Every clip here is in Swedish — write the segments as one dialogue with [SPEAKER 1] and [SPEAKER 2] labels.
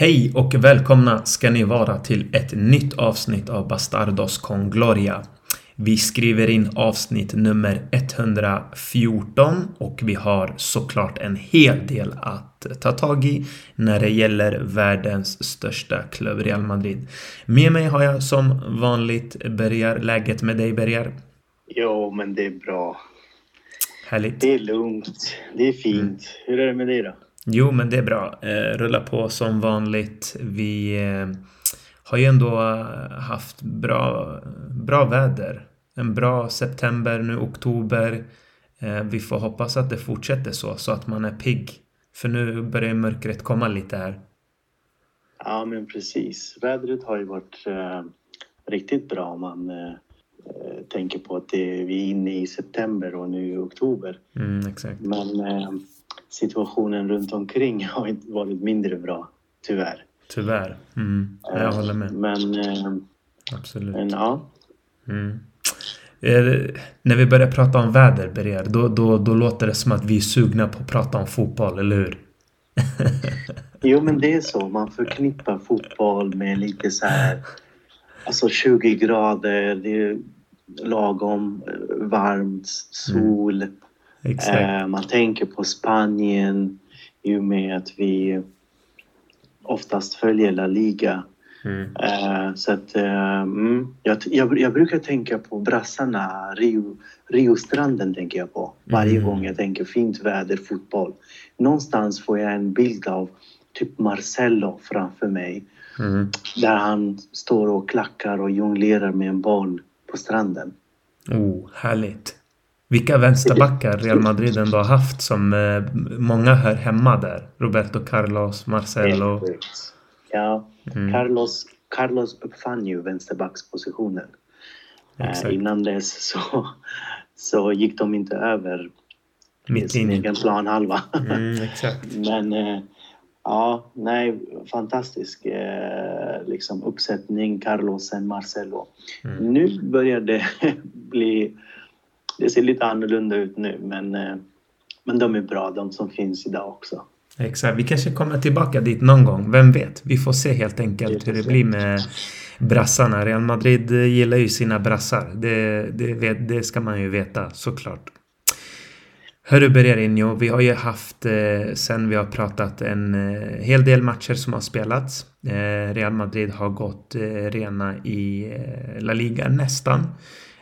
[SPEAKER 1] Hej och välkomna ska ni vara till ett nytt avsnitt av Bastardos con Gloria. Vi skriver in avsnitt nummer 114 och vi har såklart en hel del att ta tag i när det gäller världens största klubb Real Madrid. Med mig har jag som vanligt Bergar. Läget med dig Bergar?
[SPEAKER 2] Jo, men det är bra.
[SPEAKER 1] Härligt.
[SPEAKER 2] Det är lugnt. Det är fint. Mm. Hur är det med dig då?
[SPEAKER 1] Jo, men det är bra. Eh, rulla på som vanligt. Vi eh, har ju ändå haft bra, bra väder. En bra september, nu oktober. Eh, vi får hoppas att det fortsätter så, så att man är pigg. För nu börjar mörkret komma lite här.
[SPEAKER 2] Ja, men precis. Vädret har ju varit eh, riktigt bra om man eh, tänker på att det, vi är inne i september och nu i oktober.
[SPEAKER 1] Mm, exakt.
[SPEAKER 2] Men eh, situationen runt omkring har inte varit mindre bra, tyvärr.
[SPEAKER 1] Tyvärr. Mm. Jag håller med.
[SPEAKER 2] Men, eh,
[SPEAKER 1] Absolut.
[SPEAKER 2] men ja.
[SPEAKER 1] Mm. Eh, när vi börjar prata om väder, Berger, då, då, då låter det som att vi är sugna på att prata om fotboll, eller hur?
[SPEAKER 2] jo, men det är så. Man förknippar fotboll med lite så här... Alltså 20 grader, det är lagom eh, varmt, sol. Mm. Eh, man tänker på Spanien i och med att vi oftast följer La Liga.
[SPEAKER 1] Mm.
[SPEAKER 2] Eh, så att eh, mm, jag, jag, jag, brukar tänka på brassarna, Rio, Rio-stranden tänker jag på varje mm. gång jag tänker fint väder, fotboll. Någonstans får jag en bild av typ Marcello framför mig.
[SPEAKER 1] Mm.
[SPEAKER 2] Där han står och klackar och jonglerar med en boll på stranden.
[SPEAKER 1] Oh, härligt. Vilka vänsterbackar Real Madrid ändå har haft som eh, många hör hemma där. Roberto Carlos, Marcelo.
[SPEAKER 2] Ja, mm. Carlos, Carlos uppfann ju vänsterbackspositionen. Eh, innan dess så, så gick de inte över sin egen planhalva.
[SPEAKER 1] Mm.
[SPEAKER 2] Men eh, ja, nej, fantastisk eh, liksom uppsättning. Carlos sen Marcelo. Mm. Nu börjar det bli det ser lite annorlunda ut nu men, eh, men de är bra de som finns idag också.
[SPEAKER 1] Exakt, vi kanske kommer tillbaka dit någon gång. Vem vet? Vi får se helt enkelt hur det blir med brassarna. Real Madrid gillar ju sina brassar. Det, det, det ska man ju veta såklart. Hörru Bererinho, vi har ju haft eh, sen vi har pratat en eh, hel del matcher som har spelats. Eh, Real Madrid har gått rena i La Liga nästan.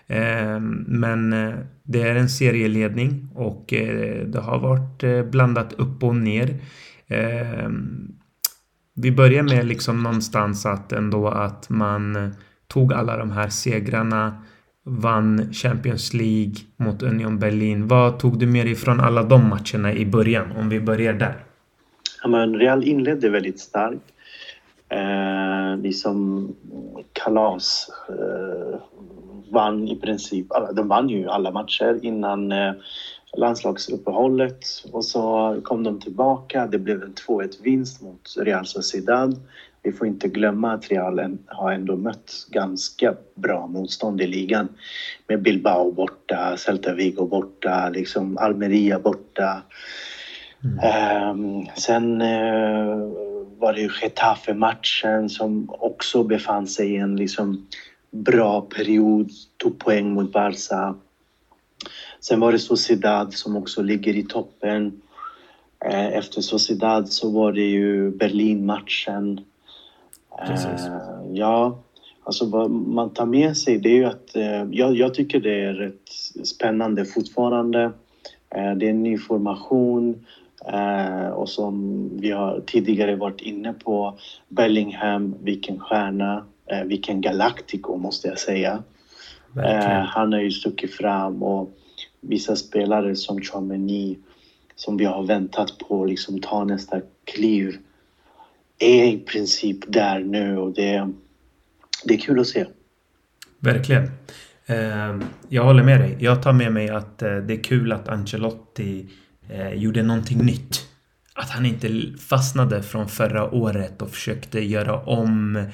[SPEAKER 1] Ehm, men eh, det är en serieledning och eh, det har varit eh, blandat upp och ner. Ehm, vi börjar med liksom någonstans att ändå att man tog alla de här segrarna vann Champions League mot Union Berlin. Vad tog du med dig från alla de matcherna i början? Om vi börjar där.
[SPEAKER 2] Ja, men Real inledde väldigt starkt. Eh, liksom kalas. Eh, vann i princip, alla, de vann ju alla matcher innan eh, landslagsuppehållet och så kom de tillbaka. Det blev en 2-1 vinst mot Real Sociedad. Vi får inte glömma att Real har ändå mött ganska bra motstånd i ligan med Bilbao borta, Celta Vigo borta, liksom Almeria borta. Mm. Um, sen uh, var det ju Getafe-matchen som också befann sig i en liksom bra period, tog poäng mot Barca. Sen var det Sociedad som också ligger i toppen. Eh, efter Sociedad så var det ju Berlin-matchen.
[SPEAKER 1] Precis.
[SPEAKER 2] Ja, alltså vad man tar med sig det är ju att eh, jag, jag tycker det är rätt spännande fortfarande. Eh, det är en ny formation och som vi har tidigare varit inne på, Bellingham, vilken stjärna. Eh, vilken Galactico måste jag säga. Eh, han har ju stuckit fram och vissa spelare som Chouameni som vi har väntat på liksom ta nästa kliv är i princip där nu och det, det är kul att se.
[SPEAKER 1] Verkligen. Eh, jag håller med dig. Jag tar med mig att eh, det är kul att Ancelotti eh, gjorde någonting nytt. Att han inte fastnade från förra året och försökte göra om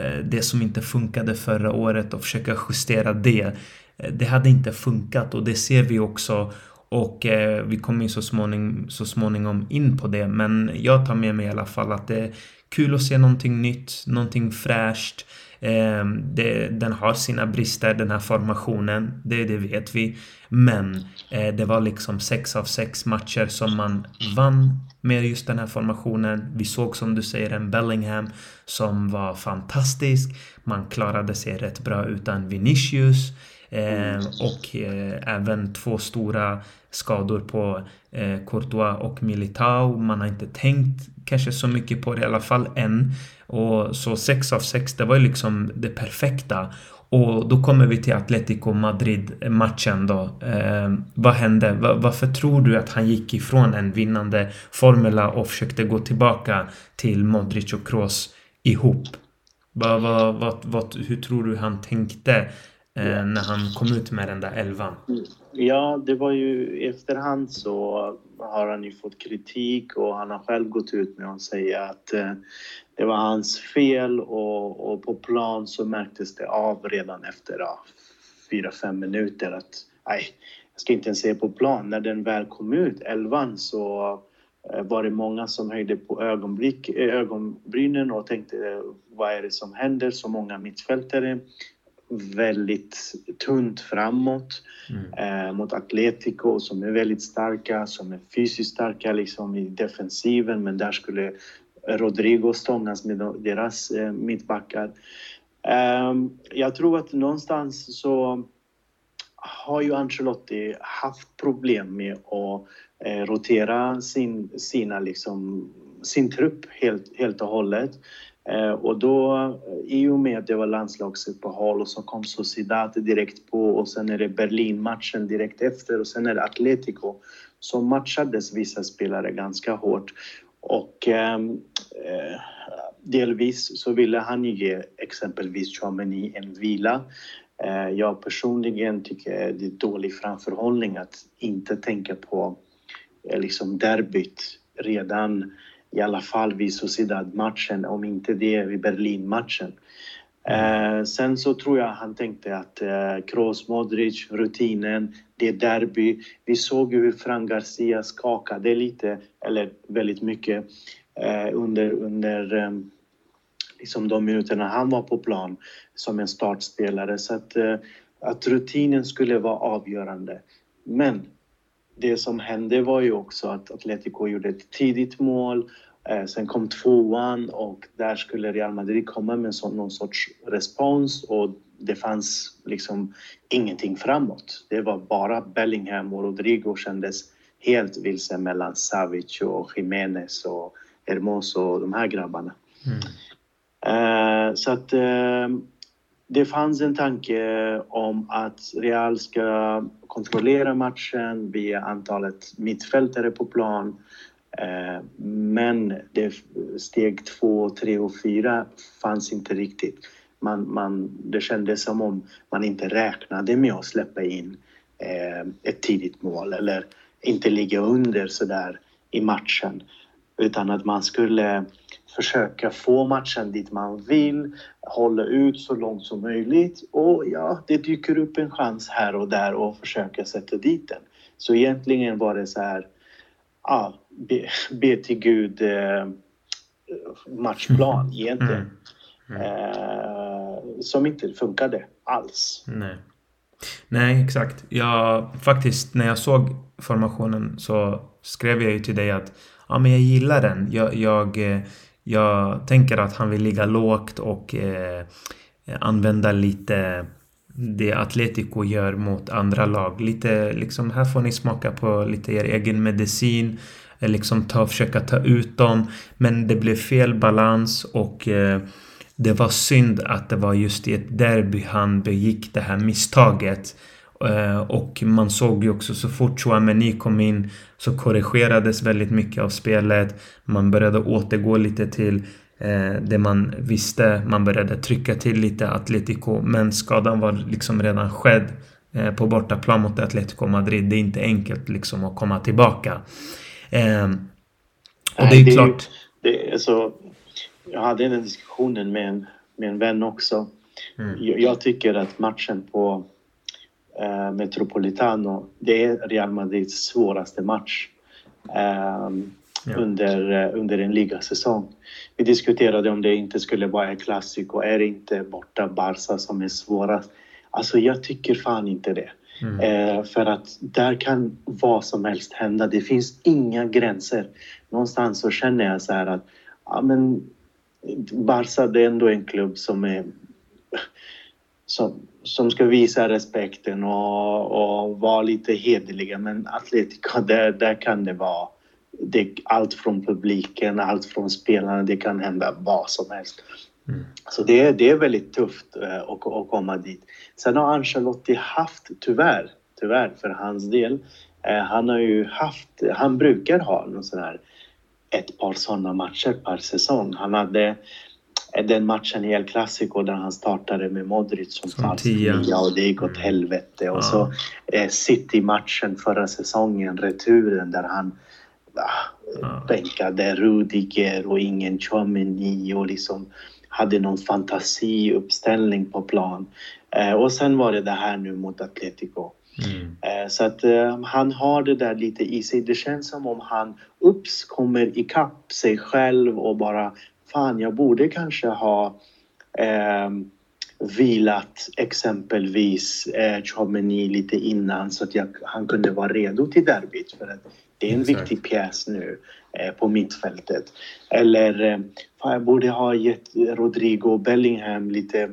[SPEAKER 1] Eh, det som inte funkade förra året och försöka justera det. Eh, det hade inte funkat och det ser vi också Och eh, vi kommer ju så småningom, så småningom in på det. Men jag tar med mig i alla fall att det är kul att se någonting nytt, någonting fräscht. Eh, det, den har sina brister den här formationen, det, det vet vi. Men eh, det var liksom sex av sex matcher som man vann med just den här formationen. Vi såg som du säger en Bellingham som var fantastisk. Man klarade sig rätt bra utan Vinicius. Eh, och eh, även två stora skador på eh, Courtois och Militao. Man har inte tänkt kanske så mycket på det i alla fall än. Och så 6 av 6, det var ju liksom det perfekta. Och då kommer vi till Atletico Madrid-matchen då. Eh, vad hände? Va varför tror du att han gick ifrån en vinnande formula och försökte gå tillbaka till Modric och Kroos ihop? Va, va, va, va, hur tror du han tänkte eh, när han kom ut med den där elvan?
[SPEAKER 2] Ja, det var ju efterhand så har han ju fått kritik och han har själv gått ut med att säga att eh, det var hans fel och, och, på plan så märktes det av redan efter ja, fyra, fem minuter att nej, jag ska inte ens se på plan. När den väl kom ut, elvan, så eh, var det många som höjde på ögonblick, ögonbrynen och tänkte vad är det som händer? Så många mittfältare väldigt tunt framåt mm. eh, mot Atletico som är väldigt starka, som är fysiskt starka liksom i defensiven men där skulle Rodrigo stångas med deras eh, mittbackar. Eh, jag tror att någonstans så har ju Ancelotti haft problem med att eh, rotera sin, sina liksom, sin trupp helt, helt och hållet. Eh, och då, eh, i och med att det var landslagsuppehåll och så kom Sociedad direkt på och sen är det Berlin-matchen direkt efter och sen är det Atletico så matchades vissa spelare ganska hårt. Och ehm, eh, delvis så ville han ju ge exempelvis Chouameni en vila. Eh, jag personligen tycker det är dålig framförhållning att inte tänka på eh, liksom derbyt redan i alla fall vid Sociedad-matchen, om inte det vid Berlin-matchen. Eh, sen så tror jag han tänkte att eh, Kroos, Modric, rutinen, det är derby. Vi såg ju hur Fran Garcia skakade lite, eller väldigt mycket, eh, under, under eh, liksom de minuterna han var på plan som en startspelare. Så att, eh, att rutinen skulle vara avgörande. Men det som hände var ju också att Atletico gjorde ett tidigt mål. Eh, sen kom tvåan och där skulle Real Madrid komma med någon sorts respons och det fanns liksom ingenting framåt. Det var bara Bellingham och Rodrigo kändes helt vilse mellan Savic och Jiménez och Hermoso och de här grabbarna. Mm. Uh, så att uh, det fanns en tanke om att Real ska kontrollera matchen via antalet mittfältare på plan. Eh, men det, steg två, tre och fyra fanns inte riktigt. Man, man, det kändes som om man inte räknade med att släppa in eh, ett tidigt mål eller inte ligga under sådär i matchen. Utan att man skulle försöka få matchen dit man vill, hålla ut så långt som möjligt och ja, det dyker upp en chans här och där och försöka sätta dit den. Så egentligen var det så här, ja, be, be till Gud eh, matchplan mm. egentligen. Mm. Mm. Eh, som inte funkade alls.
[SPEAKER 1] Nej. Nej, exakt. Jag, faktiskt, när jag såg formationen så skrev jag ju till dig att ja, men jag gillar den. Jag, jag, eh, jag tänker att han vill ligga lågt och eh, använda lite det Atletico gör mot andra lag. Lite liksom, här får ni smaka på lite er egen medicin. Eh, liksom ta, försöka ta ut dem. Men det blev fel balans och eh, det var synd att det var just i ett derby han begick det här misstaget. Eh, och man såg ju också så fort Chouameni kom in så korrigerades väldigt mycket av spelet. Man började återgå lite till eh, det man visste. Man började trycka till lite Atletico. Men skadan var liksom redan skedd eh, på bortaplan mot Atletico Madrid. Det är inte enkelt liksom att komma tillbaka. Och det är ju klart...
[SPEAKER 2] Det, alltså, jag hade den diskussionen med en, med en vän också. Mm. Jag, jag, tycker att matchen på eh, Metropolitano. Det är Real Madrids svåraste match eh, ja. under, under en ligasäsong. Vi diskuterade om det inte skulle vara en klassik och är det inte borta Barca som är svårast? Alltså jag tycker fan inte det. Mm. Eh, för att där kan vad som helst hända. Det finns inga gränser. Någonstans så känner jag så här att ja, men Barca det är ändå en klubb som är som, som ska visa respekten och, och vara lite hederliga. Men Atletico, där, där kan det vara det, allt från publiken, allt från spelarna. Det kan hända vad som helst. Mm. Så det är, det är väldigt tufft uh, att, att komma dit. Sen har Ancelotti haft, tyvärr, tyvärr för hans del, uh, han har ju haft, han brukar ha någon sån här ett par sådana matcher per säsong. Han hade den matchen i El Clasico där han startade med Modric som, som falsk nia och det gick åt mm. helvete. Och ja. så eh, City-matchen förra säsongen, returen där han ah, ja. bänkade Rudiger och ingen Chouameni och liksom hade någon fantasiuppställning på plan. Eh, och sen var det det här nu mot Atletico. Mm. Eh, så att eh, han har det där lite i sig. Det känns som om han ups kommer ikapp sig själv och bara fan, jag borde kanske ha eh, vilat exempelvis eh, Chomeny lite innan så att jag, han kunde vara redo till derbyt. För att det är en Exakt. viktig pjäs nu eh, på mittfältet. Eller eh, fan, jag borde ha gett Rodrigo Bellingham lite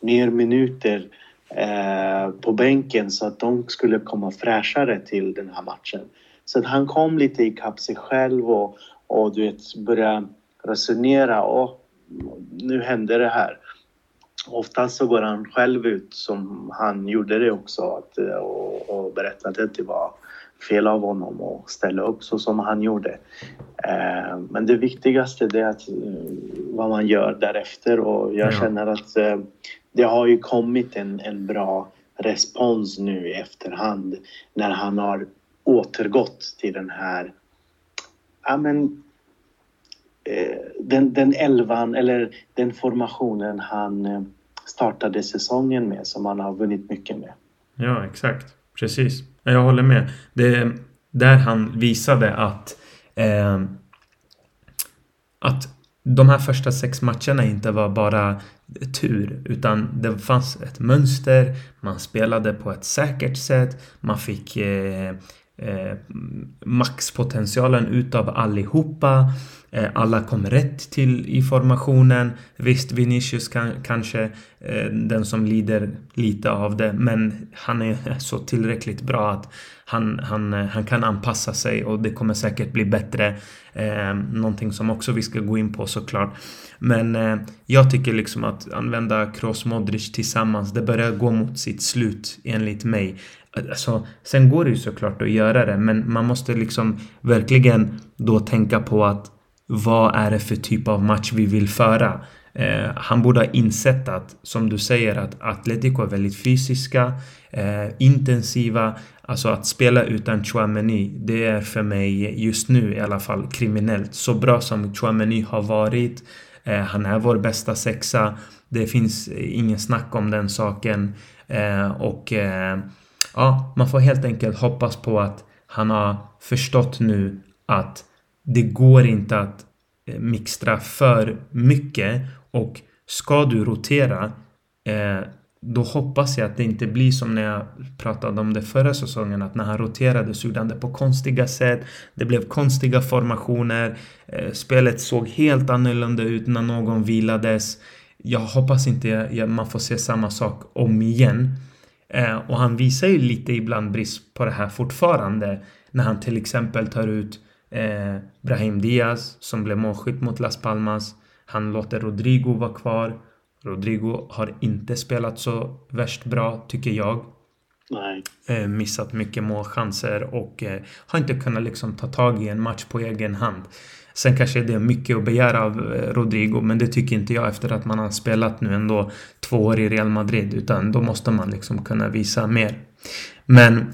[SPEAKER 2] mer minuter eh, på bänken så att de skulle komma fräschare till den här matchen. Så att han kom lite ikapp sig själv och, och du vet, började resonera och nu händer det här. Oftast så går han själv ut som han gjorde det också att, och, och berättade att det var fel av honom att ställa upp så som han gjorde. Eh, men det viktigaste det är att, eh, vad man gör därefter och jag ja. känner att eh, det har ju kommit en, en bra respons nu i efterhand när han har återgått till den här ja, men, Eh, den, den elvan eller den formationen han eh, startade säsongen med som han har vunnit mycket med.
[SPEAKER 1] Ja, exakt. Precis. Jag håller med. Det där han visade att eh, att de här första sex matcherna inte var bara tur utan det fanns ett mönster. Man spelade på ett säkert sätt. Man fick eh, eh, maxpotentialen utav allihopa. Eh, alla kom rätt till i formationen. Visst, Vinicius kan, kanske eh, den som lider lite av det, men han är så tillräckligt bra att han, han, eh, han kan anpassa sig och det kommer säkert bli bättre. Eh, någonting som också vi ska gå in på såklart. Men eh, jag tycker liksom att använda Kroos Modric tillsammans, det börjar gå mot sitt slut enligt mig. Alltså, sen går det ju såklart att göra det, men man måste liksom verkligen då tänka på att vad är det för typ av match vi vill föra? Eh, han borde ha insett att, som du säger, att Atletico är väldigt fysiska, eh, intensiva. Alltså att spela utan Chouameni, det är för mig just nu i alla fall kriminellt. Så bra som Chouameni har varit, eh, han är vår bästa sexa. Det finns ingen snack om den saken. Eh, och eh, ja, man får helt enkelt hoppas på att han har förstått nu att det går inte att eh, mixtra för mycket och ska du rotera eh, då hoppas jag att det inte blir som när jag pratade om det förra säsongen att när han roterade så gjorde han det på konstiga sätt. Det blev konstiga formationer. Eh, spelet såg helt annorlunda ut när någon vilades. Jag hoppas inte man får se samma sak om igen. Eh, och han visar ju lite ibland brist på det här fortfarande. När han till exempel tar ut Eh, Brahim Diaz som blev målskytt mot Las Palmas. Han låter Rodrigo vara kvar. Rodrigo har inte spelat så värst bra, tycker jag.
[SPEAKER 2] Nej.
[SPEAKER 1] Eh, missat mycket målchanser och eh, har inte kunnat liksom ta tag i en match på egen hand. Sen kanske det är mycket att begära av eh, Rodrigo, men det tycker inte jag efter att man har spelat nu ändå två år i Real Madrid, utan då måste man liksom kunna visa mer. Men...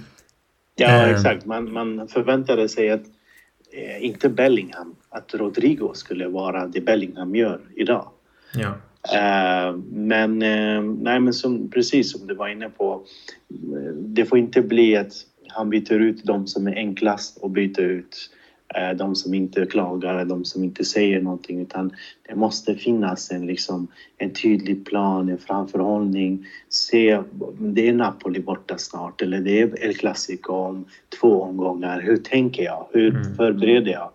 [SPEAKER 2] Ja, eh, exakt. Man, man förväntade sig att eh, inte Bellingham, att Rodrigo skulle vara det Bellingham gör idag.
[SPEAKER 1] Ja.
[SPEAKER 2] Eh, men, eh, nej, men som, precis som du var inne på, eh, det får inte bli att han byter ut de som är enklast och byter ut de som inte klagar, de som inte säger någonting utan det måste finnas en, liksom, en tydlig plan, en framförhållning. Se, det är Napoli borta snart eller det är El Clasico om två omgångar. Hur tänker jag? Hur mm. förbereder jag?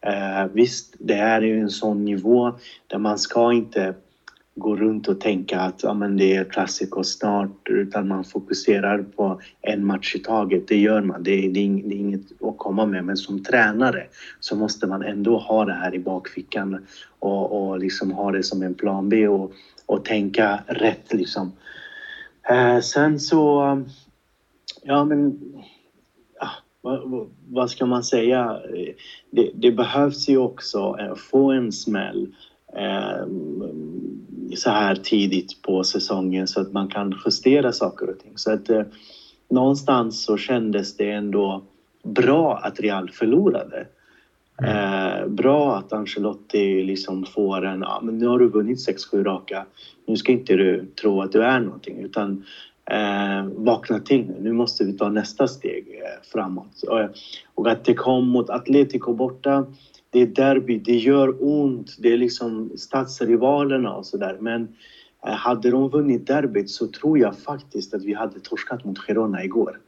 [SPEAKER 2] Eh, visst, det här är ju en sån nivå där man ska inte gå runt och tänka att ja, men det är klassiker snart utan man fokuserar på en match i taget. Det gör man, det är, det är, inget att komma med. Men som tränare så måste man ändå ha det här i bakfickan och, och liksom ha det som en plan B och, och tänka rätt liksom. Eh, sen så, ja men ja, vad, vad, ska man säga? Det, det behövs ju också eh, få en smäll eh, så här tidigt på säsongen så att man kan justera saker och ting. Så att eh, någonstans så kändes det ändå bra att Real förlorade. Mm. Eh, bra att Ancelotti liksom får en, ja men nu har du vunnit 6-7 raka. Nu ska inte du tro att du är någonting utan eh, vakna till nu. Nu måste vi ta nästa steg eh, framåt. Och, och att det kom mot Atletico borta det är derby, det gör ont, det är liksom stadsrivalerna och sådär. Men eh, hade de vunnit derbyt så tror jag faktiskt att vi hade torskat mot Girona igår.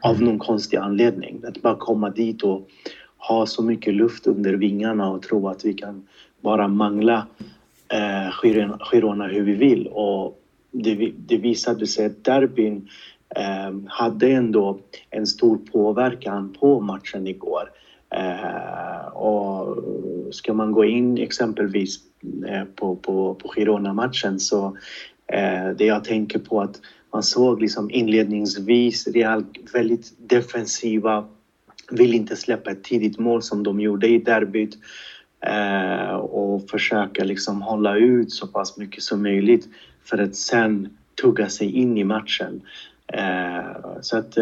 [SPEAKER 2] Av mm. någon konstig anledning. Att bara komma dit och ha så mycket luft under vingarna och tro att vi kan bara mangla eh, Girona hur vi vill. Och det, det visade sig att derbyn eh, hade ändå en stor påverkan på matchen igår. Eh, och ska man gå in exempelvis eh, på, på, på Girona-matchen så eh, det jag tänker på att man såg liksom inledningsvis Real väldigt defensiva, vill inte släppa ett tidigt mål som de gjorde i derbyt eh, och försöka liksom hålla ut så pass mycket som möjligt för att sen tugga sig in i matchen. Eh, så att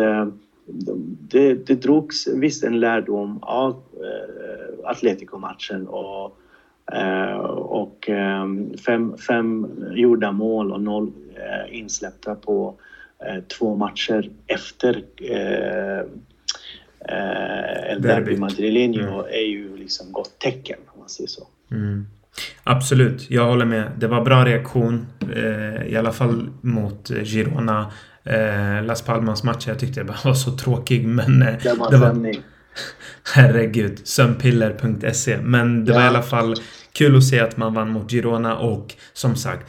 [SPEAKER 2] det, det drogs visst en lärdom av eh, Atletico-matchen och, eh, och eh, fem, fem gjorda mål och noll eh, insläppta på eh, två matcher efter eh, eh, El Derby Madrileño mm. är ju liksom gott tecken om man säger så.
[SPEAKER 1] Mm. Absolut, jag håller med. Det var bra reaktion. Eh, I alla fall mot Girona. Eh, Las Palmas match. Jag tyckte det bara var så tråkig men... Eh, det var, det var Herregud. Sömnpiller.se. Men det ja. var i alla fall kul att se att man vann mot Girona och som sagt.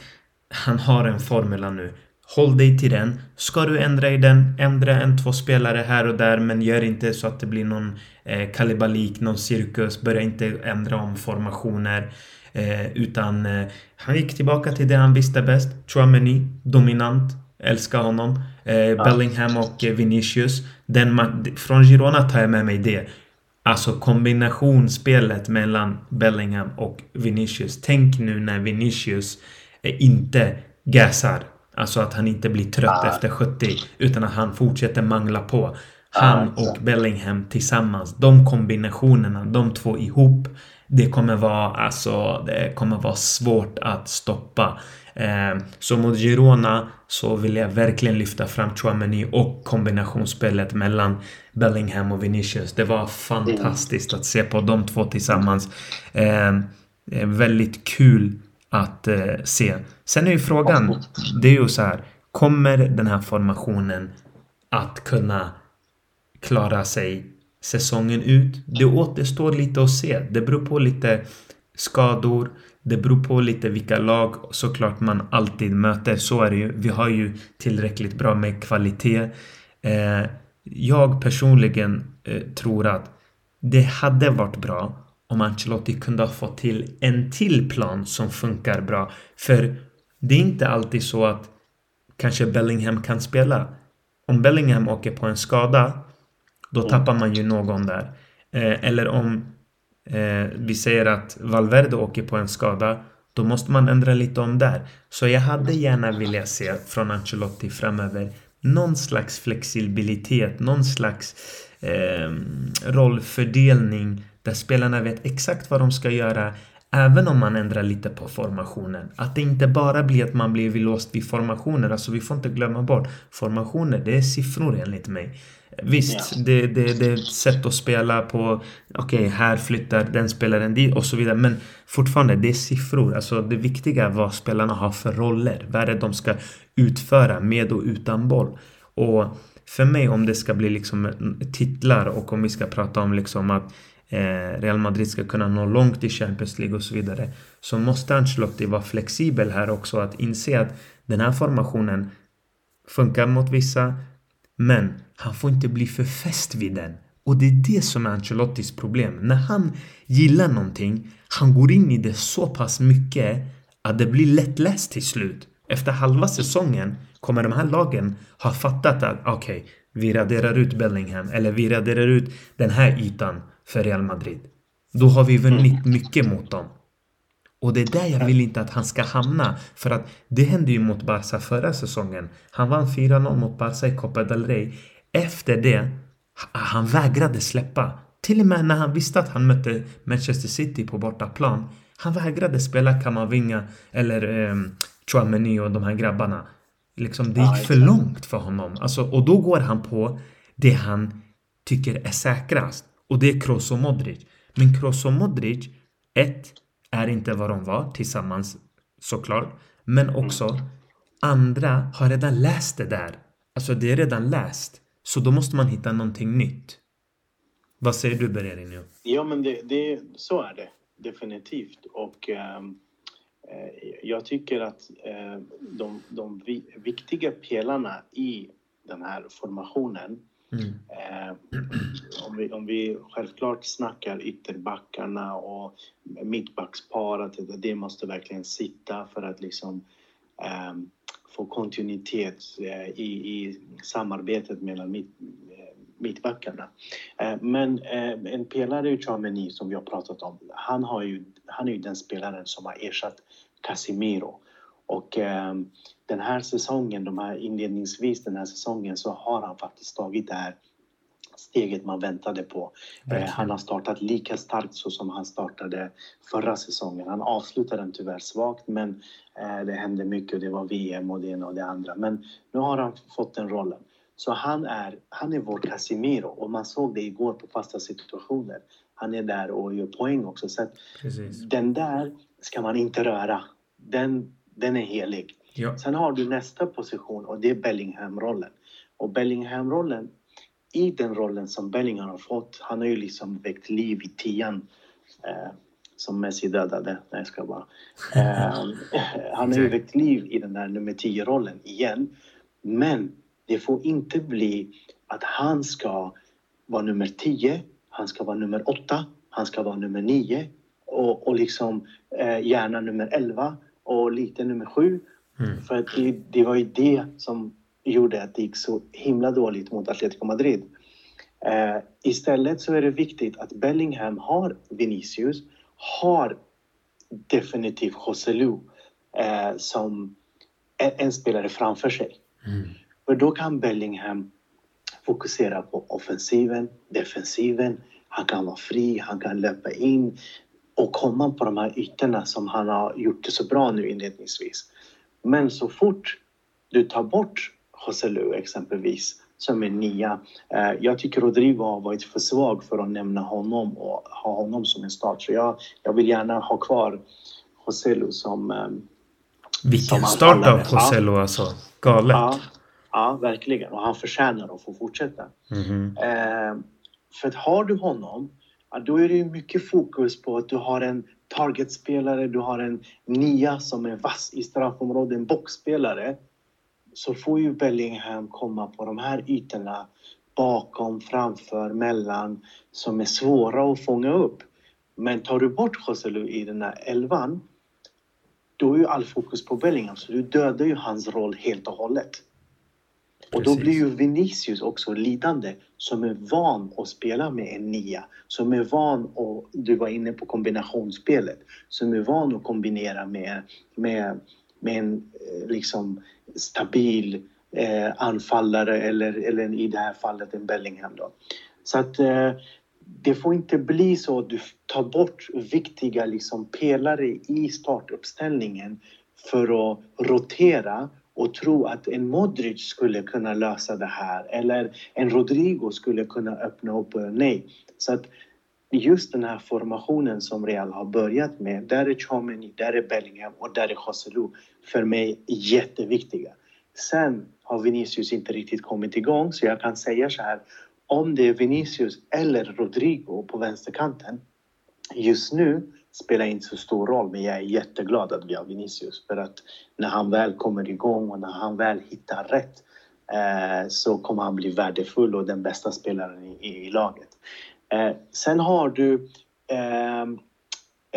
[SPEAKER 1] Han har en formula nu. Håll dig till den. Ska du ändra i den, ändra en, två spelare här och där men gör inte så att det blir någon eh, kalibalik, någon cirkus. Börja inte ändra om formationer. Eh, utan eh, han gick tillbaka till det han visste bäst. Chouameni, dominant. Älskar honom. Eh, ja. Bellingham och eh, Vinicius. Den från Girona tar jag med mig det. Alltså kombinationsspelet mellan Bellingham och Vinicius. Tänk nu när Vinicius eh, inte gasar. Alltså att han inte blir trött ja. efter 70. Utan att han fortsätter mangla på. Han och Bellingham tillsammans. De kombinationerna, de två ihop. Det kommer vara, alltså, det kommer vara svårt att stoppa. Eh, så mot Girona så vill jag verkligen lyfta fram Chouameni och kombinationsspelet mellan Bellingham och Vinicius. Det var fantastiskt att se på de två tillsammans. Eh, eh, väldigt kul att se. Sen är ju frågan, det är ju så här, kommer den här formationen att kunna klara sig säsongen ut? Det återstår lite att se. Det beror på lite skador. Det beror på lite vilka lag såklart man alltid möter. Så är det ju. Vi har ju tillräckligt bra med kvalitet. Eh, jag personligen eh, tror att det hade varit bra om Ancelotti kunde ha fått till en till plan som funkar bra. För det är inte alltid så att kanske Bellingham kan spela. Om Bellingham åker på en skada, då tappar man ju någon där. Eh, eller om eh, vi säger att Valverde åker på en skada, då måste man ändra lite om där. Så jag hade gärna velat se från Ancelotti framöver någon slags flexibilitet, någon slags eh, rollfördelning där spelarna vet exakt vad de ska göra Även om man ändrar lite på formationen. Att det inte bara blir att man blir låst vid formationer. Alltså vi får inte glömma bort. Formationer, det är siffror enligt mig. Visst, ja. det, det, det är ett sätt att spela på. Okej, okay, här flyttar den spelaren dit och så vidare. Men fortfarande, det är siffror. Alltså det viktiga är vad spelarna har för roller. Vad är det de ska utföra med och utan boll. Och för mig om det ska bli liksom titlar och om vi ska prata om liksom att eh, Real Madrid ska kunna nå långt i Champions League och så vidare. Så måste Ancelotti vara flexibel här också att inse att den här formationen funkar mot vissa men han får inte bli för fäst vid den. Och det är det som är Ancelottis problem. När han gillar någonting, han går in i det så pass mycket att det blir lättläst till slut. Efter halva säsongen kommer de här lagen ha fattat att okej, okay, vi raderar ut Bellingham eller vi raderar ut den här ytan för Real Madrid. Då har vi vunnit mycket mot dem. Och det är där jag vill inte att han ska hamna. För att det hände ju mot Barca förra säsongen. Han vann 4-0 mot Barca i Copa del Rey. Efter det, han vägrade släppa. Till och med när han visste att han mötte Manchester City på bortaplan. Han vägrade spela Kamavinga eller eh, Chouameni och de här grabbarna. Liksom, det gick för långt för honom. Alltså, och då går han på det han tycker är säkrast. Och det är Kroos och Modric. Men Kroos och Modric, ett, är inte vad de var tillsammans såklart. Men mm. också andra har redan läst det där. Alltså det är redan läst. Så då måste man hitta någonting nytt. Vad säger du Bererinho?
[SPEAKER 2] Ja men det, det, så är det definitivt. Och ehm, eh, jag tycker att eh, de, de viktiga pelarna i den här formationen Mm. Eh, om, vi, om vi självklart snackar ytterbackarna och mittbacksparet, det måste verkligen sitta för att liksom eh, få kontinuitet eh, i, i samarbetet mellan mitt, eh, mittbackarna. Eh, men eh, en pelare i Chameni som vi har pratat om, han, har ju, han är ju den spelaren som har ersatt Casimiro. Och eh, den här säsongen, de här inledningsvis den här säsongen så har han faktiskt tagit det här steget man väntade på. Eh, han har startat lika starkt så som han startade förra säsongen. Han avslutade den tyvärr svagt men eh, det hände mycket och det var VM och det ena och det andra. Men nu har han fått den rollen. Så han är, han är vår Casimiro och man såg det igår på fasta situationer. Han är där och gör poäng också. Så den där ska man inte röra. Den den är helig. Ja. Sen har du nästa position och det är Bellingham-rollen. Och Bellingham-rollen, i den rollen som Bellingham har fått, han har ju liksom väckt liv i tian. Eh, som Messi dödade. Nej, jag ska bara. Eh, han har ju väckt liv i den där nummer 10-rollen igen. Men det får inte bli att han ska vara nummer 10, han ska vara nummer 8, han ska vara nummer 9 och, och liksom eh, gärna nummer 11 och lite nummer sju. Mm. För att det, det, var ju det som gjorde att det gick så himla dåligt mot Atletico Madrid. Eh, istället så är det viktigt att Bellingham har Vinicius, har definitivt Joselu eh, som en, en, spelare framför sig. Mm. För då kan Bellingham fokusera på offensiven, defensiven. Han kan vara fri, han kan löpa in och komma på de här ytorna som han har gjort det så bra nu inledningsvis. Men så fort du tar bort Joselu exempelvis, som är nia. Eh, jag tycker Rodrigo har varit för svag för att nämna honom och ha honom som en start. Så jag, jag vill gärna ha kvar Joselu som... Eh,
[SPEAKER 1] Vilken som start av Joselu alltså. Galet.
[SPEAKER 2] Ja, ja, verkligen. Och han förtjänar att få fortsätta. Mm -hmm. för att har du honom då är det mycket fokus på att du har en targetspelare, du har en nia som är vass i straffområdet, en boxspelare. Så får ju Bellingham komma på de här ytorna bakom, framför, mellan som är svåra att fånga upp. Men tar du bort Joselu i den här elvan, då är ju all fokus på Bellingham så du dödar ju hans roll helt och hållet. Och då blir ju Vinicius också lidande som är van att spela med en nia. Som är van att, du var inne på kombinationsspelet, som är van att kombinera med, med, med en eh, liksom stabil eh, anfallare eller, eller i det här fallet en Bellingham. Då. Så att eh, det får inte bli så att du tar bort viktiga liksom, pelare i startuppställningen för att rotera och tro att en Modric skulle kunna lösa det här eller en Rodrigo skulle kunna öppna upp. Nej. Så att just den här formationen som Real har börjat med, där är Chomeny, där är Bellingham och där är Joselu för mig jätteviktiga. Sen har Vinicius inte riktigt kommit igång så jag kan säga så här, om det är Vinicius eller Rodrigo på vänsterkanten just nu spelar inte så stor roll men jag är jätteglad att vi har Vinicius för att när han väl kommer igång och när han väl hittar rätt eh, så kommer han bli värdefull och den bästa spelaren i, i, i laget. Eh, sen har du eh,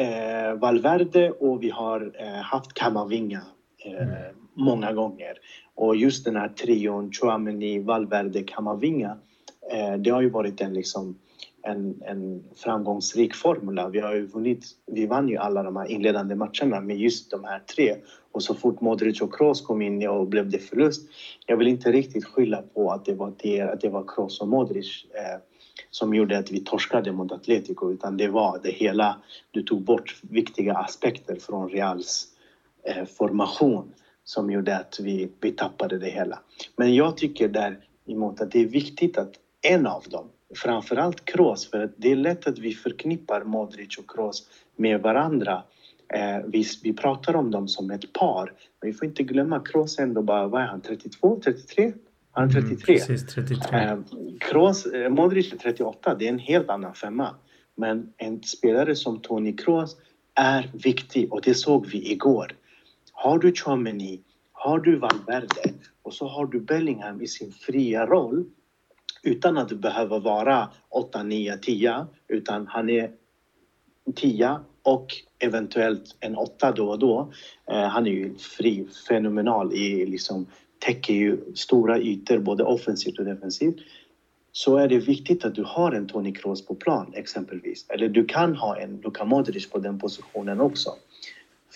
[SPEAKER 2] eh, Valverde och vi har eh, haft Kamavinga mm. många gånger. Och just den här trion Chouameni, Valverde, Kamavinga det har ju varit en, liksom, en, en framgångsrik formula. Vi har ju vunnit, vi vann ju alla de här inledande matcherna med just de här tre. Och så fort Modric och Kroos kom in och blev det förlust. Jag vill inte riktigt skylla på att det var, det, att det var Kroos och Modric. Eh, som gjorde att vi torskade mot Atletico utan det var det hela. Du tog bort viktiga aspekter från Reals eh, formation som gjorde att vi, vi tappade det hela. Men jag tycker däremot att det är viktigt att en av dem, framförallt Kroos, för det är lätt att vi förknippar Modric och Kroos med varandra. Eh, vi, vi pratar om dem som ett par, men vi får inte glömma Kroos ändå bara, vad är han, 32, 33? Han är 33. Mm,
[SPEAKER 1] precis, 33. Eh,
[SPEAKER 2] Kroos, eh, Modric är 38, det är en helt annan femma. Men en spelare som Toni Kroos är viktig och det såg vi igår. Har du Chouameni, har du Valverde och så har du Bellingham i sin fria roll utan att behöva vara 8, 9, 10 utan han är 10 och eventuellt en 8 då och då. Eh, han är ju fri, fenomenal i liksom täcker ju stora ytor både offensivt och defensivt så är det viktigt att du har en Toni Kroos på plan exempelvis. Eller du kan ha en Luka Modric på den positionen också.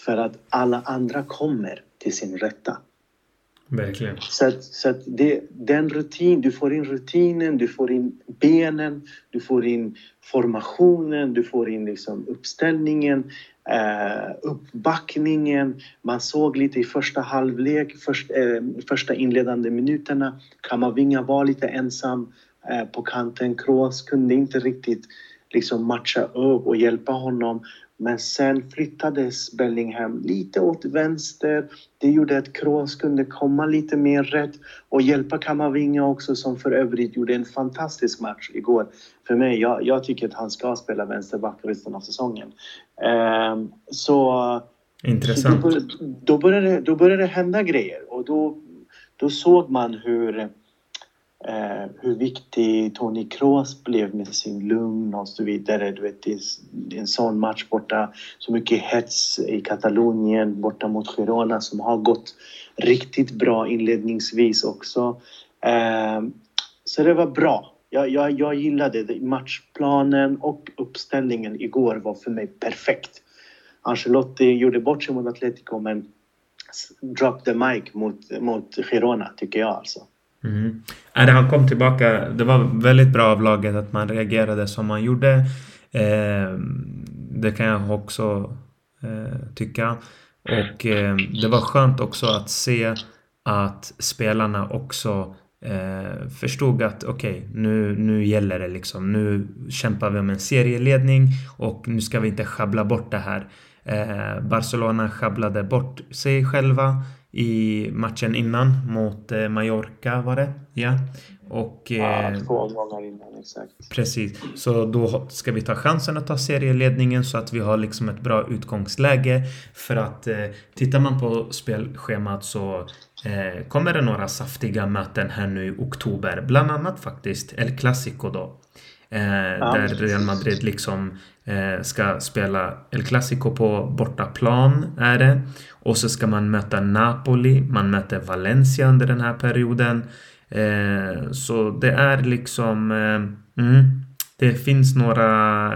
[SPEAKER 2] För att alla andra kommer till sin rätta.
[SPEAKER 1] Verkligen.
[SPEAKER 2] Så, att, så att det, den rutin, du får in rutinen, du får in benen, du får in formationen, du får in liksom uppställningen, eh, uppbackningen. Man såg lite i första halvlek, först, eh, första inledande minuterna. Kamavinga var lite ensam eh, på kanten. Kroos kunde inte riktigt liksom matcha upp och hjälpa honom. Men sen flyttades Bellingham lite åt vänster. Det gjorde att Kroos kunde komma lite mer rätt och hjälpa Kamavinga också som för övrigt gjorde en fantastisk match igår. För mig, jag, jag tycker att han ska spela vänsterback resten av säsongen. Um, så...
[SPEAKER 1] Intressant.
[SPEAKER 2] Då, då, började, då började det hända grejer och då, då såg man hur eh, hur viktig Toni Kroos blev med sin lugn och så vidare. Du vet, det är en sån match borta, så mycket hets i Katalonien borta mot Girona som har gått riktigt bra inledningsvis också. Eh, så det var bra. Jag, jag, jag gillade det. Matchplanen och uppställningen igår var för mig perfekt. Ancelotti gjorde bort sig mot Atletico men drop the mic mot, mot Girona tycker jag alltså.
[SPEAKER 1] Mm. Äh, han kom tillbaka. Det var väldigt bra av laget att man reagerade som man gjorde. Eh, det kan jag också eh, tycka. Och eh, det var skönt också att se att spelarna också eh, förstod att okej, okay, nu, nu gäller det liksom. Nu kämpar vi om en serieledning och nu ska vi inte schabbla bort det här. Eh, Barcelona sjabblade bort sig själva i matchen innan mot eh, Mallorca var det. Ja. Och,
[SPEAKER 2] ja, eh, två omgångar innan, exakt.
[SPEAKER 1] Precis. Så då ska vi ta chansen att ta serieledningen så att vi har liksom ett bra utgångsläge. För att eh, tittar man på spelschemat så eh, kommer det några saftiga möten här nu i oktober. Bland annat faktiskt El Clasico då. Eh, ja, där Real Madrid liksom eh, ska spela El Clasico på bortaplan är det. Och så ska man möta Napoli, man möter Valencia under den här perioden. Eh, så det är liksom... Mm, det finns några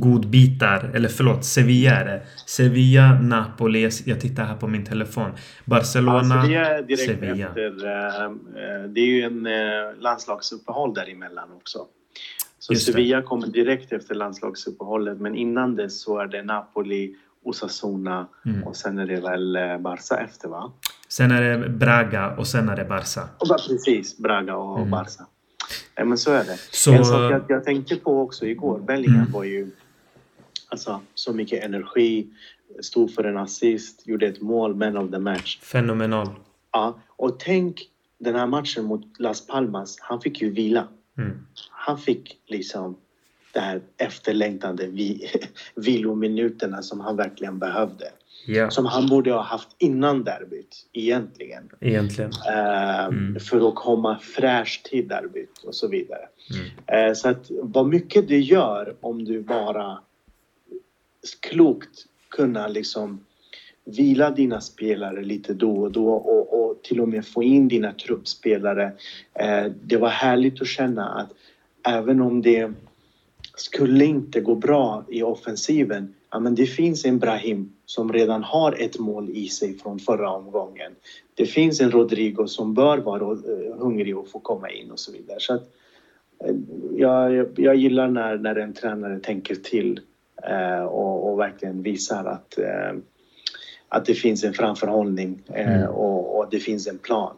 [SPEAKER 1] godbitar, eller förlåt, Sevilla är det. Sevilla, Napoli, jag tittar här på min telefon. Barcelona, ja, Sevilla.
[SPEAKER 2] Direkt Sevilla. Efter, det är ju en landslagsuppehåll däremellan också. Så Sevilla kommer direkt efter landslagsuppehållet men innan dess så är det Napoli, Osasuna mm. och sen är det väl eh, Barca efter va?
[SPEAKER 1] Sen är det Braga och sen är det Barca.
[SPEAKER 2] Och precis, Braga och mm. Barca. Ja, men så är det. Så... En sak jag, jag tänkte på också igår, Bellingham mm. var ju alltså, så mycket energi, stod för en assist, gjorde ett mål, man of the match.
[SPEAKER 1] Fenomenal.
[SPEAKER 2] Ja, och tänk den här matchen mot Las Palmas, han fick ju vila. Mm. Han fick liksom det här efterlängtande vilominuterna som han verkligen behövde. Yeah. Som han borde ha haft innan derbyt egentligen.
[SPEAKER 1] Egentligen.
[SPEAKER 2] Uh, mm. För att komma fräsch till derbyt och så vidare. Mm. Uh, så att vad mycket det gör om du bara klokt kunna liksom vila dina spelare lite då och då och, och till och med få in dina truppspelare. Eh, det var härligt att känna att även om det skulle inte gå bra i offensiven, ja men det finns en Brahim som redan har ett mål i sig från förra omgången. Det finns en Rodrigo som bör vara eh, hungrig och få komma in och så vidare. Så att, eh, jag, jag gillar när, när en tränare tänker till eh, och, och, verkligen visar att, eh, att det finns en framförhållning eh, mm. och, och, det finns en plan.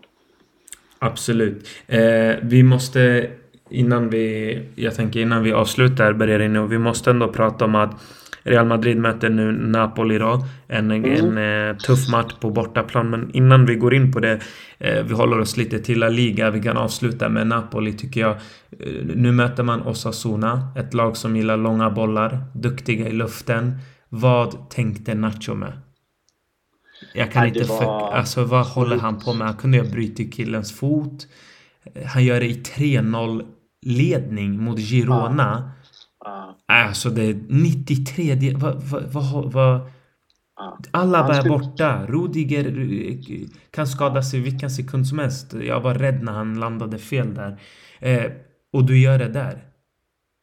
[SPEAKER 1] Absolut. Eh, vi måste innan vi, jag tänker innan vi avslutar Bergerini, och vi måste ändå prata om att Real Madrid möter nu Napoli då. En, mm. en eh, tuff match på bortaplan. Men innan vi går in på det. Eh, vi håller oss lite till La Liga. Vi kan avsluta med Napoli tycker jag. Eh, nu möter man Osasuna. Ett lag som gillar långa bollar. Duktiga i luften. Vad tänkte Nacho med? Jag kan Nej, inte... Var... Alltså vad håller han på med? Han kunde ju ha brutit killens fot. Han gör det i 3-0 ledning mot Girona. Ja. Alltså det är 93... Vad... vad, vad ja. Alla är borta. Rudiger eh, kan skada sig vilken sekund som helst. Jag var rädd när han landade fel där. Eh, och du gör det där.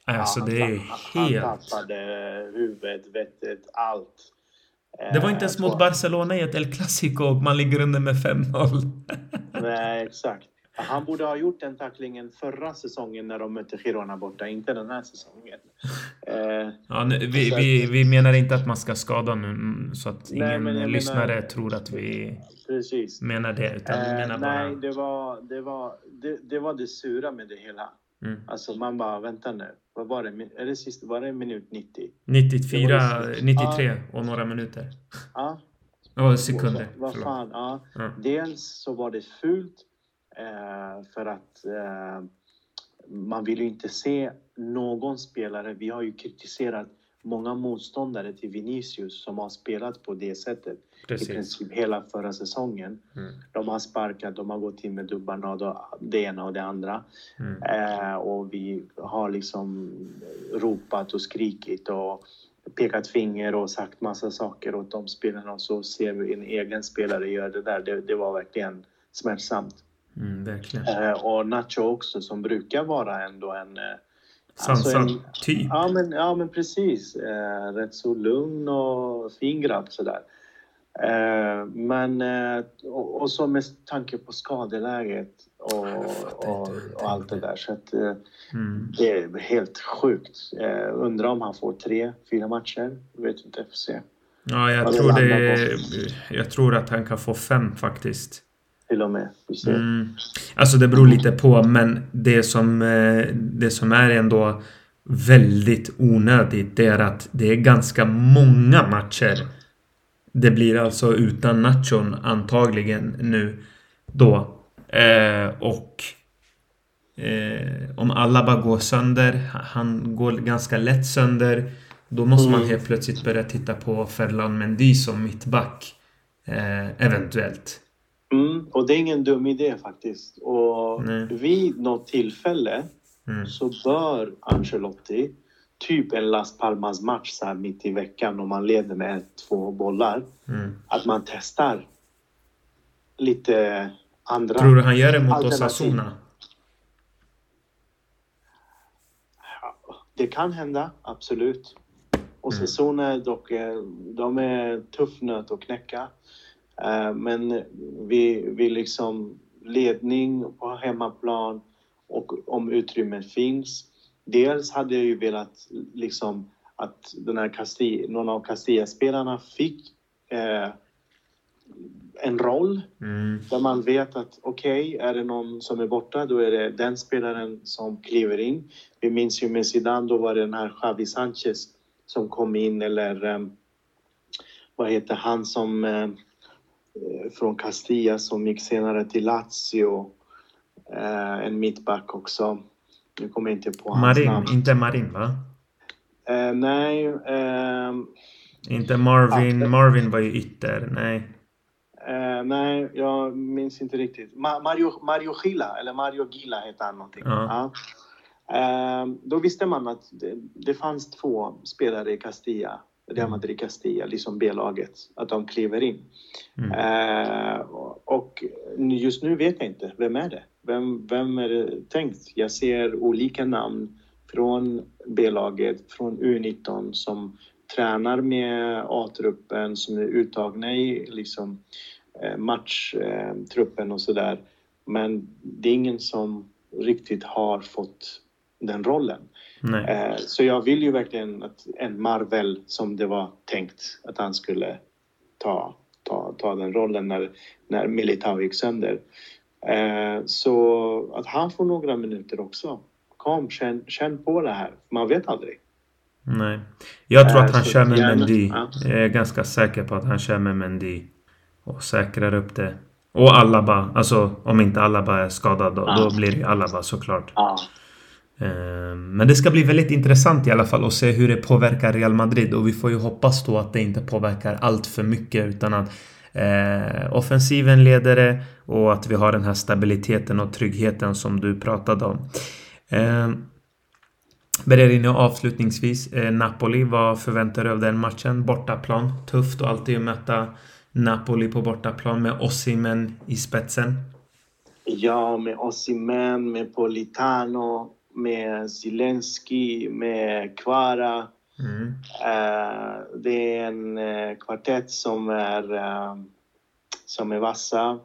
[SPEAKER 1] Alltså ja, det är helt...
[SPEAKER 2] Han tappade huvudet, vettet, allt.
[SPEAKER 1] Det var inte ens mot Barcelona i ett El Clasico och man ligger under med 5-0.
[SPEAKER 2] Nej, exakt. Han borde ha gjort den tacklingen förra säsongen när de mötte Girona borta, inte den här säsongen.
[SPEAKER 1] Eh, ja, nu, vi, vi, vi menar inte att man ska skada nu så att ingen nej, lyssnare menar, tror att vi precis. menar det. Utan eh, menar bara...
[SPEAKER 2] Nej, det var det, var, det, det var det sura med det hela. Mm. Alltså man bara, vänta nu. Vad var det? Är det sist, var det minut 90?
[SPEAKER 1] 94, 93 ah. och några minuter.
[SPEAKER 2] Ja.
[SPEAKER 1] Ah. sekunder.
[SPEAKER 2] Vad, fan, ja. Ah. Dels så var det fult. Eh, för att eh, man vill ju inte se någon spelare. Vi har ju kritiserat många motståndare till Vinicius som har spelat på det sättet Precis. i princip hela förra säsongen. Mm. De har sparkat, de har gått in med dubbarna och det ena och det andra. Mm. Eh, och vi har liksom ropat och skrikit och pekat finger och sagt massa saker åt de spelarna och så ser vi en egen spelare göra det där. Det, det var verkligen smärtsamt.
[SPEAKER 1] Mm, verkligen.
[SPEAKER 2] Eh, och Nacho också som brukar vara ändå en... Eh,
[SPEAKER 1] Sansad alltså typ.
[SPEAKER 2] Ja men, ja men precis. Eh, rätt så lugn och fin grabb sådär. Eh, men eh, och, och, så med tanke på skadeläget och, och, och allt det där så att eh, mm. det är helt sjukt. Eh, undrar om han får tre, fyra matcher. Vet inte, får se.
[SPEAKER 1] Ja, jag tror, det, jag tror att han kan få fem faktiskt
[SPEAKER 2] till och med.
[SPEAKER 1] Mm. Alltså det beror lite på men det som, eh, det som är ändå väldigt onödigt det är att det är ganska många matcher. Det blir alltså utan Nachon antagligen nu då. Eh, och eh, om alla bara går sönder, han går ganska lätt sönder. Då måste mm. man helt plötsligt börja titta på Ferland Mendy som mittback. Eh, eventuellt.
[SPEAKER 2] Mm, och det är ingen dum idé faktiskt. Och Nej. vid något tillfälle mm. så bör Ancelotti, typ en Las Palmas match så här mitt i veckan om man leder med två bollar, mm. att man testar lite andra
[SPEAKER 1] Tror du han gör det mot Osasuna?
[SPEAKER 2] det kan hända, absolut. Osasuna mm. dock, eh, de är tuff nöt att knäcka. Eh, men vi, vi liksom ledning på hemmaplan och om utrymme finns dels hade jag ju velat liksom att den här Castilla, någon av Castilla-spelarna fick eh, en roll
[SPEAKER 1] Mm.
[SPEAKER 2] där man vet att okej, är det någon som är borta då är det den spelaren som kliver in. Vi minns ju med Zidane, då var det den här Xavi Sanchez som kom in eller eh, vad heter han som eh, från Castilla som gick senare till Lazio. Eh, en mittback också. Nu kommer jag inte på hans
[SPEAKER 1] Marin,
[SPEAKER 2] namn.
[SPEAKER 1] inte Marin va?
[SPEAKER 2] Eh, nej, ehm,
[SPEAKER 1] Inte Marvin.
[SPEAKER 2] Ja.
[SPEAKER 1] Marvin var ju ytter. Nej.
[SPEAKER 2] Eh, nej, jag minns inte riktigt. Ma- Mario, Mario Gila, eller Mario Gila heter han någonting.
[SPEAKER 1] Ja.
[SPEAKER 2] Ja. Eh, då visste man att det, det fanns två spelare i Castilla, Real Madrid Castilla, liksom B-laget, att de kliver in.
[SPEAKER 1] Mm.
[SPEAKER 2] Eh, och just nu vet jag inte, vem är det? Vem, vem är det tänkt? Jag ser olika namn från B-laget, från U19 som tränar med A-truppen, som är uttagna i liksom, eh, matchtruppen och sådär. Men det är ingen som riktigt har fått den rollen. Eh, Så jag vill ju verkligen att en Marvel som det var tänkt att han skulle ta, ta, ta den rollen när, när Militao gick sönder. Eh, Så att han får några minuter också. Kom, känn, känn på det här. Man vet aldrig.
[SPEAKER 1] Nej. Jag tror
[SPEAKER 2] Eh,
[SPEAKER 1] att han
[SPEAKER 2] så
[SPEAKER 1] kör med
[SPEAKER 2] gärna-
[SPEAKER 1] Mendy.
[SPEAKER 2] ja.
[SPEAKER 1] Jag är ganska säker på att han kör med Mendy. Och säkrar upp det. Och Alaba. Alltså om inte Alaba är skadad då,
[SPEAKER 2] Ja.
[SPEAKER 1] då blir det Alaba såklart.
[SPEAKER 2] Ja.
[SPEAKER 1] Ehm, men det ska bli väldigt intressant i alla fall att se hur det påverkar Real Madrid och vi får ju hoppas då att det inte påverkar allt för mycket utan att eh, offensiven leder det och att vi har den här stabiliteten och tryggheten som du pratade om. Eh, Bererino avslutningsvis. Eh, Napoli, vad förväntar du av den matchen? Bortaplan. Tufft och alltid att möta Napoli på bortaplan med Osimhen i spetsen.
[SPEAKER 2] Ja, med Osimhen, med Politano, med Zelensky, med Kvara.
[SPEAKER 1] Mm.
[SPEAKER 2] Eh, det är en eh, kvartett som är, eh, som är vassa.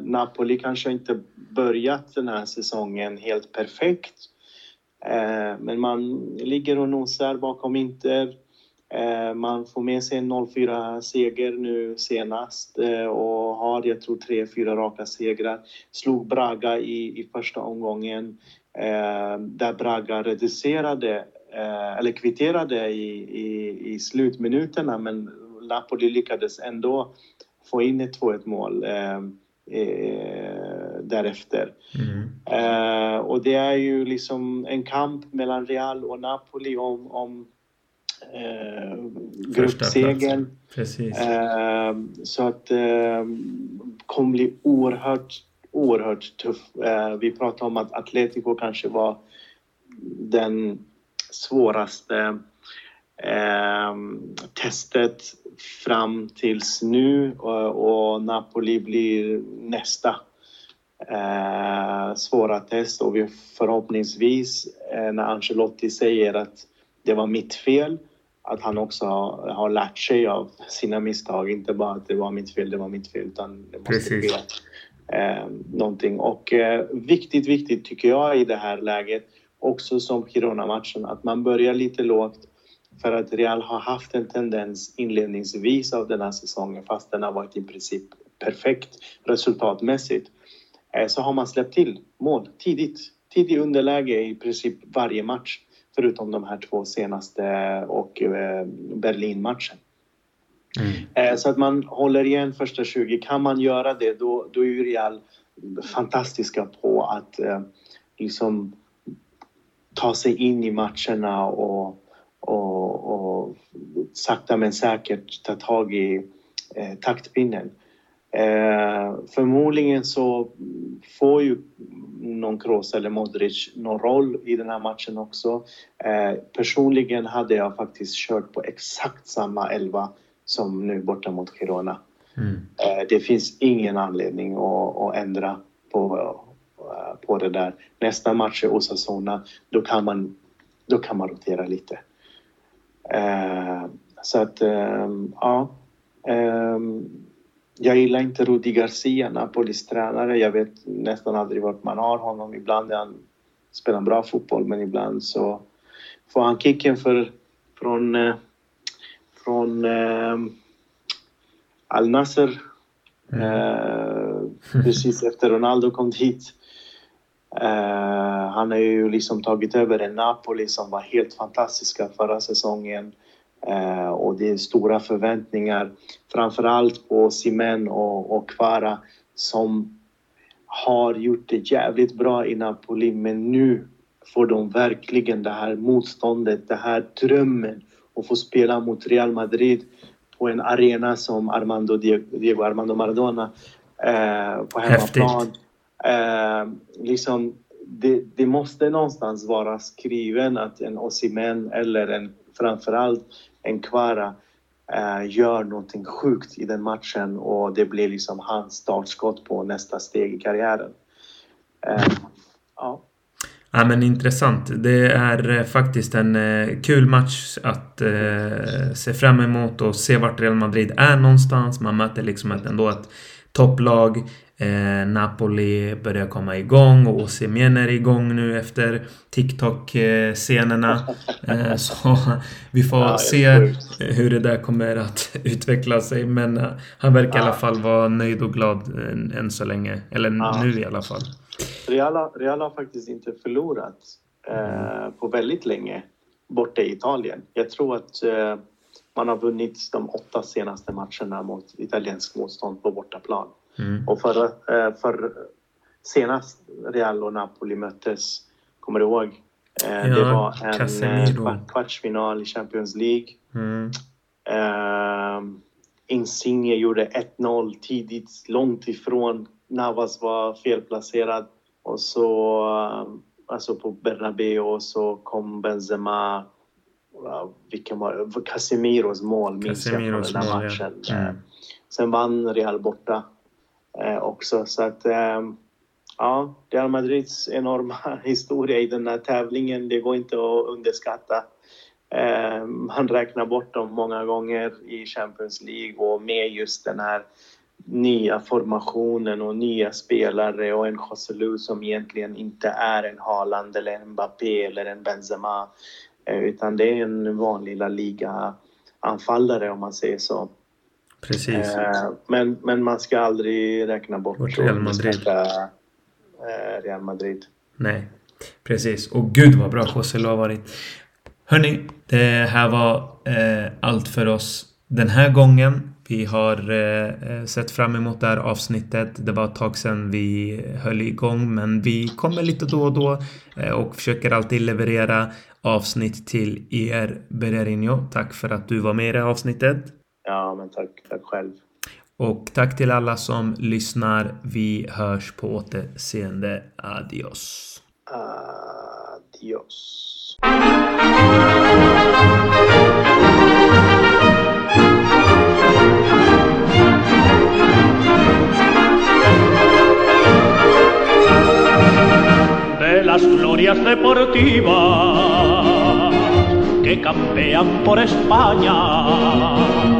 [SPEAKER 2] Napoli kanske inte börjat den här säsongen helt perfekt. Men man ligger och nosar bakom Inter. Eh, man får med sig en 0-4 seger nu senast eh, och har, jag tror, tre, fyra raka segrar. Slog Braga i, i första omgången eh, där Braga reducerade eller kvitterade i, i, i slutminuterna men Napoli lyckades ändå få in ett 2-1 mål därefter.
[SPEAKER 1] Mm.
[SPEAKER 2] Eh, och det är ju liksom en kamp mellan Real och Napoli om, om eh, gruppsegern.
[SPEAKER 1] Precis.
[SPEAKER 2] Eh, så att eh, kommer bli oerhört, oerhört tuff. Eh, vi pratar om att Atletico kanske var den svåraste eh, testet fram tills nu och, och Napoli blir nästa eh, svåra test och vi förhoppningsvis eh, när Ancelotti säger att det var mitt fel att han också har, har lärt sig av sina misstag. Inte bara att det var mitt fel, det var mitt fel utan det måste
[SPEAKER 1] Precis.
[SPEAKER 2] ske eh, någonting. Och eh, viktigt, viktigt tycker jag i det här läget också som Girona-matchen att man börjar lite lågt för att Real har haft en tendens inledningsvis av den här säsongen fast den har varit i princip perfekt resultatmässigt eh, så har man släppt till mål tidigt. Tidig underläge i princip varje match förutom de här två senaste och eh, Berlin-matchen.
[SPEAKER 1] Mm.
[SPEAKER 2] Eh, Så att man håller igen första 20. Kan man göra det då, då är ju Real fantastiska på att eh, liksom ta sig in i matcherna och, och, och sakta men säkert ta tag i eh, taktpinnen. Eh, förmodligen så får ju någon Kroos eller Modric någon roll i den här matchen också. Eh, personligen hade jag faktiskt kört på exakt samma elva som nu borta mot Girona.
[SPEAKER 1] Mm.
[SPEAKER 2] Eh, det finns ingen anledning att, att ändra på, eh, på det där. Nästa match är Osasuna. Då kan man, då kan man rotera lite. Eh, så att, ehm, ja. Ehm, jag gillar inte Rudi Garcia, Napolis tränare. Jag vet nästan aldrig vart man har honom. Ibland är han spelar bra fotboll men ibland så får han kicken för, från, eh, från eh, Al Nasser mm. eh, precis efter Ronaldo kom dit. Eh, han har ju liksom tagit över en Napoli som var helt fantastiska förra säsongen. Eh, och det är stora förväntningar, framförallt på Simen och, och Kvara som har gjort det jävligt bra i Napoli men nu får de verkligen det här motståndet, det här drömmen att få spela mot Real Madrid på en arena som Armando Diego Armando Maradona eh, på hemmaplan. Eh, liksom, det, det, måste någonstans vara skriven att en Osimhen eller en, framförallt Enquara eh, gör någonting sjukt i den matchen och det blir liksom hans startskott på nästa steg i karriären. Eh,
[SPEAKER 1] ja. Ja men intressant. Det är eh, faktiskt en eh, kul match att eh, se fram emot och se vart Real Madrid är någonstans. Man möter liksom ett, ändå ett topplag. Eh, Napoli börjar komma igång och Osimhen är igång nu efter TikTok-scenerna. Eh, så vi får ja, se hur det där kommer att utveckla sig. Men eh, han verkar ja. i alla fall vara nöjd och glad än, än så länge. Eller ja. nu i alla fall.
[SPEAKER 2] Real, Real har faktiskt inte förlorat eh, på väldigt länge borta i Italien. Jag tror att eh, man har vunnit de åtta senaste matcherna mot italiensk motstånd på bortaplan. Mm. Och för, eh, för senast Real och Napoli möttes, kommer du ihåg? Eh, ja, det var en Casemiro. kvartsfinal i Champions League. Mm. Uh, Insigne gjorde 1-0 tidigt, långt ifrån. Navas var felplacerad. Och så, alltså på Bernabéu så kom Benzema, vilken var Casemiros mål minns jag från den där matchen. Ja. Mm. Sen vann Real borta eh, Eh, också. Så att eh, ja, Real Madrids enorma historia i den här tävlingen, det går inte att underskatta. Eh, man räknar bort dem många gånger i Champions League och med just den här nya formationen och nya spelare och en Joselu som egentligen inte är en Haaland eller en Mbappé eller en Benzema. Eh, utan det är en vanlig La Liga-anfallare om man säger så.
[SPEAKER 1] Precis. Eh,
[SPEAKER 2] men, men man ska aldrig räkna bort
[SPEAKER 1] Vårt Real Madrid.
[SPEAKER 2] Eh, Real Madrid.
[SPEAKER 1] Nej, precis. Och gud vad bra José har varit. Hörni, det här var eh, allt för oss den här gången. Vi har eh, sett fram emot det här avsnittet. Det var ett tag sedan vi höll igång men vi kommer lite då och då eh, och försöker alltid leverera avsnitt till er. Bererinho, tack för att du var med i det här avsnittet.
[SPEAKER 2] Ja, men tack, tack själv.
[SPEAKER 1] Och tack till alla som lyssnar. Vi hörs på återseende. Adios.
[SPEAKER 2] Adios.
[SPEAKER 3] De las glorias deportivas que campean por España.